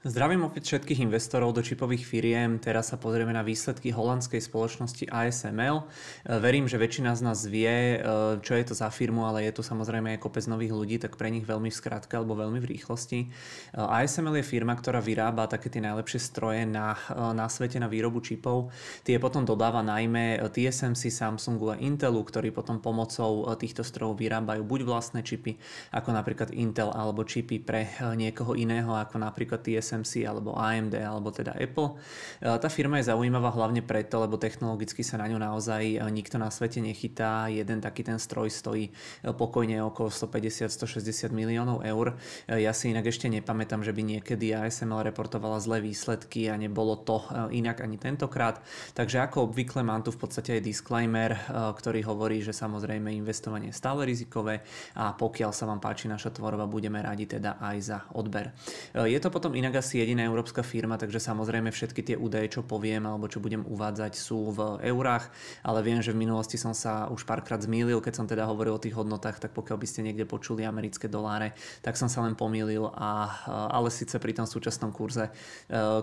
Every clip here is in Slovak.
Zdravím opäť všetkých investorov do čipových firiem. Teraz sa pozrieme na výsledky holandskej spoločnosti ASML. E, verím, že väčšina z nás vie, e, čo je to za firmu, ale je tu samozrejme aj kopec nových ľudí, tak pre nich veľmi v skratke alebo veľmi v rýchlosti. E, ASML je firma, ktorá vyrába také tie najlepšie stroje na, na svete na výrobu čipov. Tie potom dodáva najmä TSMC, Samsungu a Intelu, ktorí potom pomocou týchto strojov vyrábajú buď vlastné čipy, ako napríklad Intel, alebo čipy pre niekoho iného, ako napríklad TSMC TSMC alebo AMD alebo teda Apple. E, tá firma je zaujímavá hlavne preto, lebo technologicky sa na ňu naozaj e, nikto na svete nechytá. Jeden taký ten stroj stojí e, pokojne okolo 150-160 miliónov eur. Ja si inak ešte nepamätám, že by niekedy ASML reportovala zlé výsledky a nebolo to inak ani tentokrát. Takže ako obvykle mám tu v podstate aj disclaimer, ktorý hovorí, že samozrejme investovanie je stále rizikové a pokiaľ sa vám páči naša tvorba, budeme radi teda aj za odber. Je to potom inak asi jediná európska firma, takže samozrejme všetky tie údaje, čo poviem alebo čo budem uvádzať sú v eurách, ale viem, že v minulosti som sa už párkrát zmýlil, keď som teda hovoril o tých hodnotách, tak pokiaľ by ste niekde počuli americké doláre, tak som sa len pomýlil, a, ale síce pri tom súčasnom kurze, e,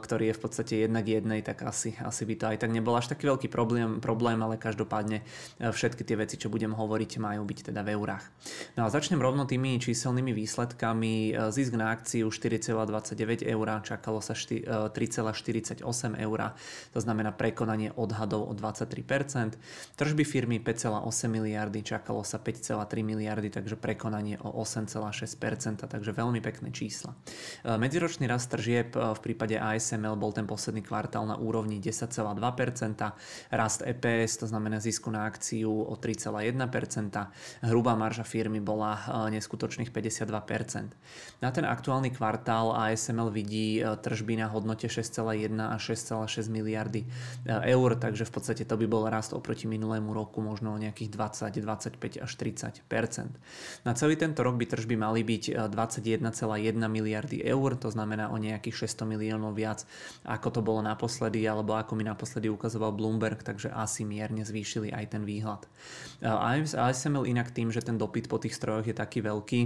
ktorý je v podstate jednak jednej, tak asi, asi by to aj tak nebol až taký veľký problém, problém ale každopádne e, všetky tie veci, čo budem hovoriť, majú byť teda v eurách. No a začnem rovno tými číselnými výsledkami. E, zisk na akciu 4,29 eur eur, čakalo sa 3,48 e, eur, to znamená prekonanie odhadov o 23%. Tržby firmy 5,8 miliardy, čakalo sa 5,3 miliardy, takže prekonanie o 8,6%, takže veľmi pekné čísla. E, medziročný rast tržieb e, v prípade ASML bol ten posledný kvartál na úrovni 10,2%, rast EPS, to znamená zisku na akciu o 3,1%, hrubá marža firmy bola neskutočných 52%. Na ten aktuálny kvartál ASML vidí vidí e, tržby na hodnote 6,1 a 6,6 miliardy e, eur, takže v podstate to by bol rast oproti minulému roku možno o nejakých 20, 25 až 30% Na celý tento rok by tržby mali byť 21,1 e, miliardy eur, to znamená o nejakých 600 miliónov viac, ako to bolo naposledy, alebo ako mi naposledy ukazoval Bloomberg, takže asi mierne zvýšili aj ten výhľad. ASML inak tým, že ten dopyt po tých strojoch je taký veľký,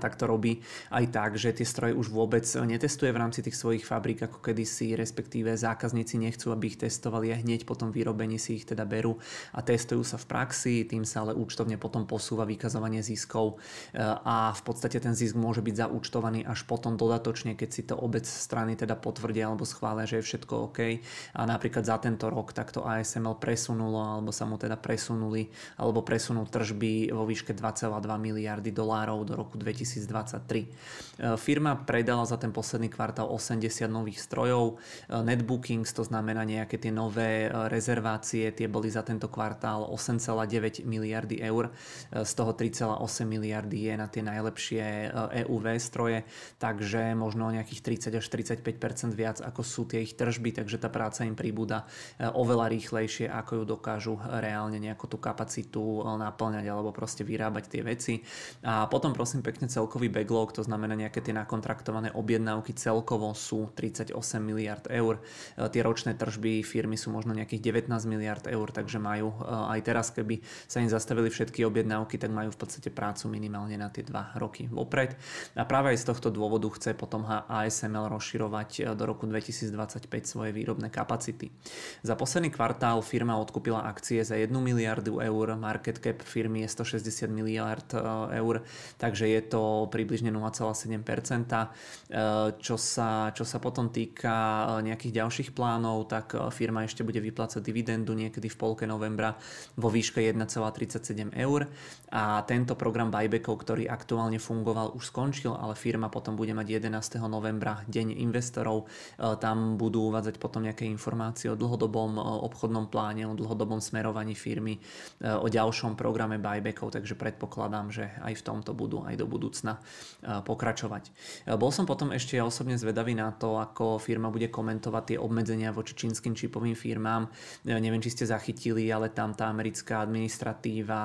tak to robí aj tak, že tie stroje už vôbec netestuje v rámci tých svojich fabrík ako kedysi, respektíve zákazníci nechcú, aby ich testovali a hneď po tom vyrobení si ich teda berú a testujú sa v praxi, tým sa ale účtovne potom posúva vykazovanie ziskov. E, a v podstate ten zisk môže byť zaúčtovaný až potom dodatočne, keď si to obec strany teda potvrdia alebo schvália, že je všetko OK. A napríklad za tento rok takto ASML presunulo alebo sa mu teda presunuli alebo presunú tržby vo výške 2,2 miliardy dolárov do roku 2023. E, firma predala za ten posledný kvartál 80 nových strojov. E, netbookings, to znamená nejaké tie nové e, rezervácie, tie boli za tento kvartál 8,9 miliardy eur. Z toho 3,8 miliardy je na tie najlepšie EUV stroje, takže možno nejakých 30 až 35% viac ako sú tie ich tržby, takže tá práca im príbuda oveľa rýchlejšie, ako ju dokážu reálne nejakú tú kapacitu naplňať alebo proste vyrábať tie veci. A potom prosím pekne celkový backlog, to znamená nejaké tie nakontraktované objednávky celkovo sú 38 miliard eur. E, tie ročné tržby firmy sú možno nejakých 19 miliard eur, takže majú e, aj teraz, keby sa im zastavili všetky objednávky, tak majú v podstate prácu minimálne na tie 2 roky vopred. A práve aj z tohto dôvodu chce potom ASML rozširovať e, do roku 2025 svoje výrobné kapacity. Za posledný kvartál firma odkúpila akcie za 1 miliardu eur, market cap firmy je 160 miliard eur, takže je to približne 0,7%. E, čo sa, čo sa potom týka e, nejakých ďalších plánov, tak e, firma ešte bude vyplácať dividendu niekedy v polke novembra vo výške 1,37 eur a tento program buybackov, ktorý aktuálne fungoval, už skončil, ale firma potom bude mať 11. novembra deň investorov. Tam budú uvádzať potom nejaké informácie o dlhodobom obchodnom pláne, o dlhodobom smerovaní firmy, o ďalšom programe buybackov, takže predpokladám, že aj v tomto budú aj do budúcna pokračovať. Bol som potom ešte osobne zvedavý na to, ako firma bude komentovať tie obmedzenia voči čínskym čipovým firmám. Neviem, či ste zachytili, ale tam tá americká administratíva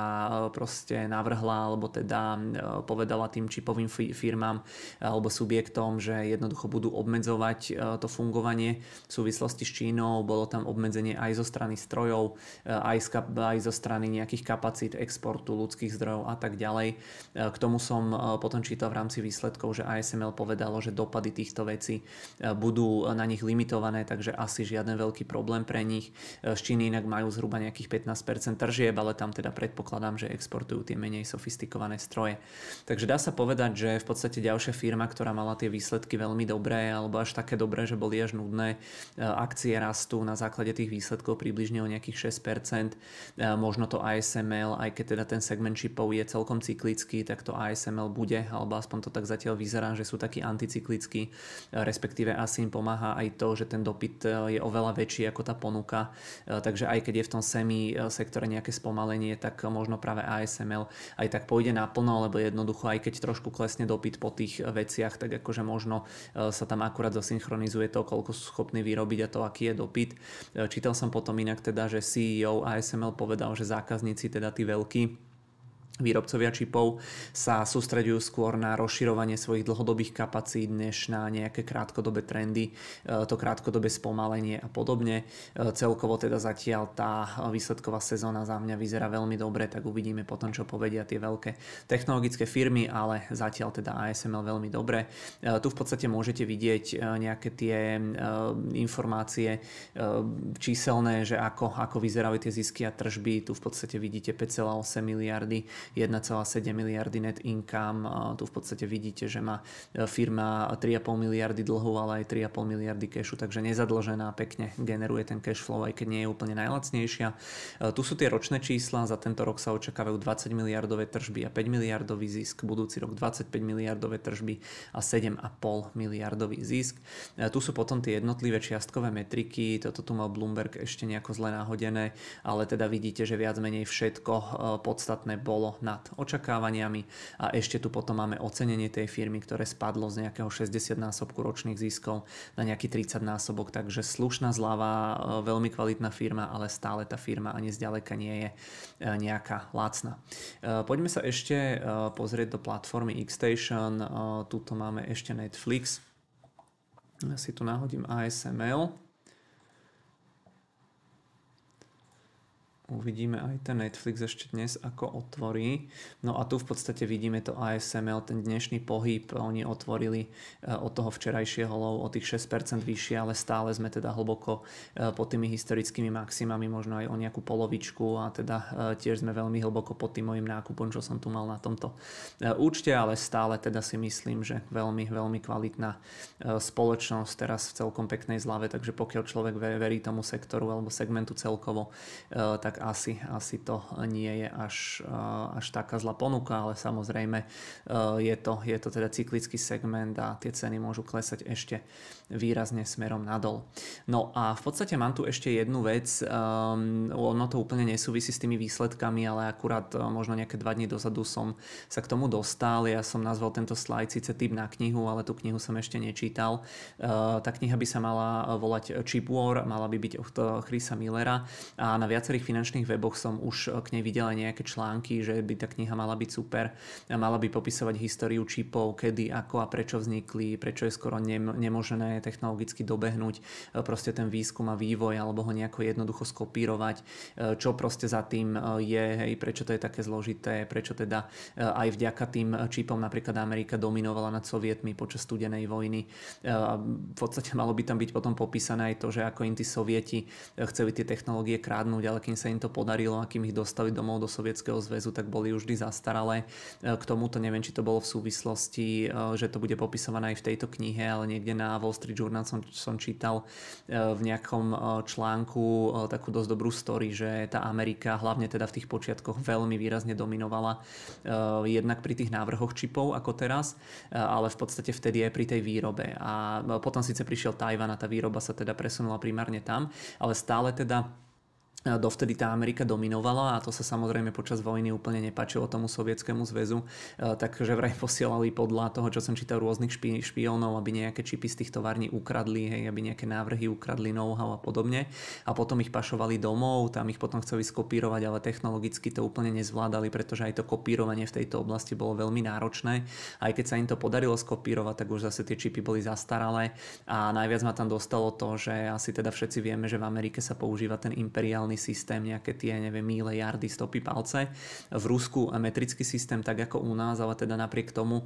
proste navrhla, alebo teda povedala tým čipovým firmám alebo subjektom, že jednoducho budú obmedzovať to fungovanie v súvislosti s Čínou. Bolo tam obmedzenie aj zo strany strojov, aj zo strany nejakých kapacít exportu ľudských zdrojov a tak ďalej. K tomu som potom čítal v rámci výsledkov, že ASML povedalo, že dopady týchto vecí budú na nich limitované, takže asi žiaden veľký problém pre nich. Z Číny inak majú zhruba nejakých 15% tržieb, ale tam teda predpokladám, že exportujú tie menej sofistikované stroje. Takže dá sa povedať, že v podstate ďalšia firma, ktorá mala tie výsledky veľmi dobré, alebo až také dobré, že boli až nudné, akcie rastú na základe tých výsledkov približne o nejakých 6%. Možno to ASML, aj keď teda ten segment čipov je celkom cyklický, tak to ASML bude, alebo aspoň to tak zatiaľ vyzerá, že sú takí anticyklickí, respektíve asi im pomáha aj to, že ten dopyt je oveľa väčší ako tá ponuka. Takže aj keď je v tom semi sektore nejaké spomalenie, tak možno práve ASML aj tak pôjde naplno, lebo jednoducho aj keď trošku klesne dopyt po tých veciach, tak akože možno sa tam akurát zosynchronizuje to, koľko sú schopní vyrobiť a to, aký je dopyt. Čítal som potom inak teda, že CEO ASML povedal, že zákazníci, teda tí veľkí, výrobcovia čipov sa sústredujú skôr na rozširovanie svojich dlhodobých kapacít, než na nejaké krátkodobé trendy, e, to krátkodobé spomalenie a podobne. E, celkovo teda zatiaľ tá výsledková sezóna za mňa vyzerá veľmi dobre, tak uvidíme potom, čo povedia tie veľké technologické firmy, ale zatiaľ teda ASML veľmi dobre. E, tu v podstate môžete vidieť nejaké tie informácie číselné, že ako, ako vyzerajú tie zisky a tržby. Tu v podstate vidíte 5,8 miliardy 1,7 miliardy net income. Tu v podstate vidíte, že má e, firma 3,5 miliardy dlhu, ale aj 3,5 miliardy cashu, takže nezadlžená, pekne generuje ten cash flow, aj keď nie je úplne najlacnejšia. E, tu sú tie ročné čísla, za tento rok sa očakávajú 20 miliardové tržby a 5 miliardový zisk, budúci rok 25 miliardové tržby a 7,5 miliardový zisk. E, tu sú potom tie jednotlivé čiastkové metriky, toto tu mal Bloomberg ešte nejako zle nahodené, ale teda vidíte, že viac menej všetko podstatné bolo nad očakávaniami a ešte tu potom máme ocenenie tej firmy, ktoré spadlo z nejakého 60 násobku ročných ziskov na nejaký 30 násobok, takže slušná zľava, e, veľmi kvalitná firma, ale stále tá firma ani zďaleka nie je e, nejaká lacná. E, poďme sa ešte pozrieť do platformy Xstation, tuto máme ešte Netflix, ja si tu nahodím ASML. Uvidíme aj ten Netflix ešte dnes, ako otvorí. No a tu v podstate vidíme to ASML, ten dnešný pohyb. Oni otvorili eh, od toho včerajšieho low o tých 6% vyššie, ale stále sme teda hlboko eh, pod tými historickými maximami, možno aj o nejakú polovičku a teda eh, tiež sme veľmi hlboko pod tým mojim nákupom, čo som tu mal na tomto účte, ale stále teda si myslím, že veľmi, veľmi kvalitná spoločnosť teraz v celkom peknej zlave, takže pokiaľ človek verí tomu sektoru alebo segmentu celkovo, tak asi, asi to nie je až, eh, až taká zlá ponuka, ale samozrejme eh, je to, je to teda cyklický segment a tie ceny môžu klesať ešte výrazne smerom nadol. No a v podstate mám tu ešte jednu vec, um, ono to úplne nesúvisí s tými výsledkami, ale akurát uh, možno nejaké dva dní dozadu som sa k tomu dostal. Ja som nazval tento slajd síce typ na knihu, ale tú knihu som ešte nečítal. Uh, tá kniha by sa mala volať Chip War, mala by byť od Chrisa Millera a na viacerých finančných weboch som už k nej videl aj nejaké články, že by tá kniha mala byť super. Mala by popisovať históriu čipov, kedy, ako a prečo vznikli, prečo je skoro nemožné technologicky dobehnúť e, proste ten výskum a vývoj alebo ho nejako jednoducho skopírovať, e, čo proste za tým je, hej, prečo to je také zložité, prečo teda aj vďaka tým čipom napríklad Amerika dominovala nad sovietmi počas studenej vojny. V podstate malo by tam byť potom popísané aj to, že ako im tí sovieti chceli tie technológie krádnuť, ale kým sa im to podarilo a kým ich dostali domov do Sovietskeho zväzu, tak boli už vždy zastaralé. K tomuto neviem, či to bolo v súvislosti, že to bude popisované aj v tejto knihe, ale niekde na Wall Street Journal som, som čítal e, v nejakom e, článku e, takú dosť dobrú story, že tá Amerika hlavne teda v tých počiatkoch veľmi výrazne dominovala jednak pri tých návrhoch čipov ako teraz, ale v podstate vtedy aj pri tej výrobe. A potom síce prišiel Tajvan a tá výroba sa teda presunula primárne tam, ale stále teda Dovtedy tá Amerika dominovala a to sa samozrejme počas vojny úplne nepačilo tomu sovietskému zväzu, takže vraj posielali podľa toho, čo som čítal rôznych špi- špiónov, aby nejaké čipy z tých tovární ukradli, hej, aby nejaké návrhy ukradli know-how a podobne. A potom ich pašovali domov, tam ich potom chceli skopírovať, ale technologicky to úplne nezvládali, pretože aj to kopírovanie v tejto oblasti bolo veľmi náročné. Aj keď sa im to podarilo skopírovať, tak už zase tie čipy boli zastaralé. A najviac ma tam dostalo to, že asi teda všetci vieme, že v Amerike sa používa ten imperiálny imperiálny systém, nejaké tie, neviem, míle, jardy, stopy, palce. V Rusku metrický systém tak ako u nás, ale teda napriek tomu,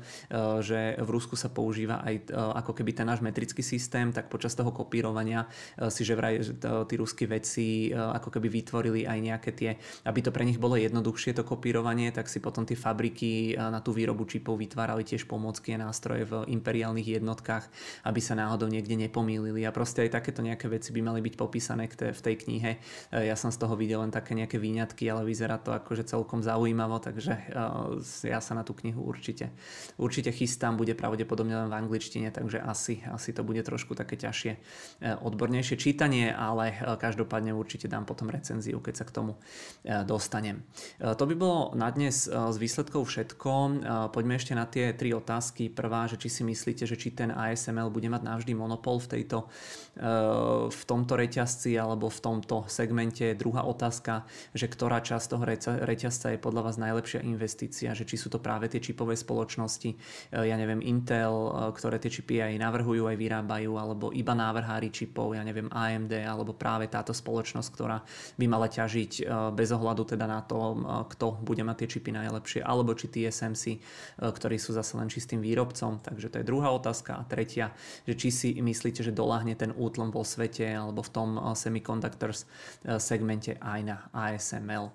že v Rusku sa používa aj ako keby ten náš metrický systém, tak počas toho kopírovania si že vraj tí ruskí vedci ako keby vytvorili aj nejaké tie, aby to pre nich bolo jednoduchšie to kopírovanie, tak si potom tie fabriky na tú výrobu čipov vytvárali tiež pomôcky a nástroje v imperiálnych jednotkách, aby sa náhodou niekde nepomýlili. A proste aj takéto nejaké veci by mali byť popísané v tej knihe. E, ja som z toho videl len také nejaké výňatky, ale vyzerá to akože celkom zaujímavo, takže e, ja sa na tú knihu určite, určite chystám, bude pravdepodobne len v angličtine, takže asi, asi to bude trošku také ťažšie, e, odbornejšie čítanie, ale každopádne určite dám potom recenziu, keď sa k tomu dostanem. To by bolo na dnes z výsledkov všetko. Poďme ešte na tie tri otázky. Prvá, že či si myslíte, že či ten ASML bude mať navždy monopol v, tejto, v tomto reťazci alebo v tomto segmente. Druhá otázka, že ktorá časť toho reťazca je podľa vás najlepšia investícia, že či sú to práve tie čipové spoločnosti, ja neviem, Intel, ktoré tie čipy aj navrhujú, aj vyrábajú, alebo iba návrhári čipov, ja neviem, AMD, alebo práve táto spoločnosť, ktorá by mala ťažiť bez ohľadu teda na to, kto bude mať tie čipy najlepšie, alebo či TSMC, ktorí sú zase len čistým výrobcom. Takže to je druhá otázka. A tretia, že či si myslíte, že doláhne ten útlom vo svete alebo v tom semiconductors segmente aj na ASML.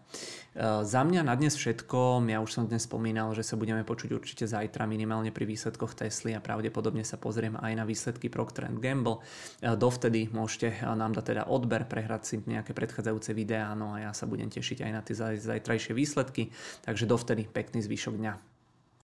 Za mňa na dnes všetko. Ja už som dnes spomínal, že sa budeme počuť určite zajtra minimálne pri výsledkoch Tesly a pravdepodobne sa pozriem aj na výsledky Procter Gamble. Dovtedy môžete nám dať teda odber, prehrať si nejaké predchádzajúce videá, no a ja sa budem tešiť aj na tie zajtrajšie výsledky. Takže dovtedy pekný zvyšok dňa.